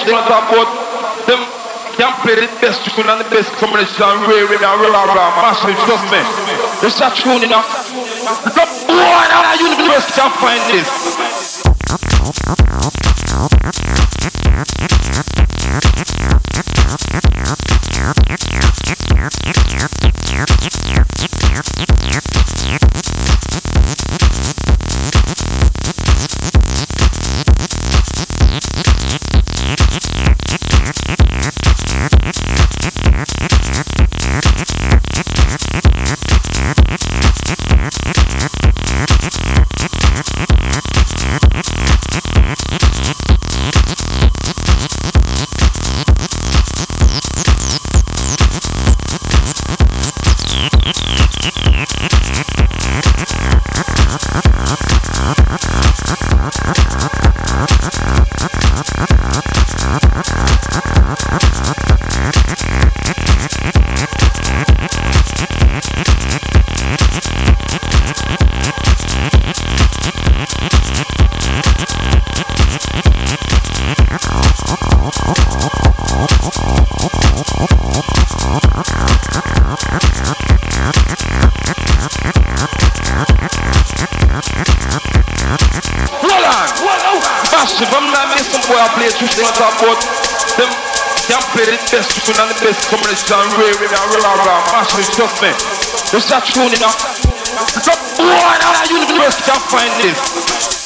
They about them can play the best tune and the best combination and rare and rare rare massive trust me. It's a tune enough. The boy at the university can find this. And the best combination and rare and rare rare massive trust me. It's a tune enough. The boy at the university can find this.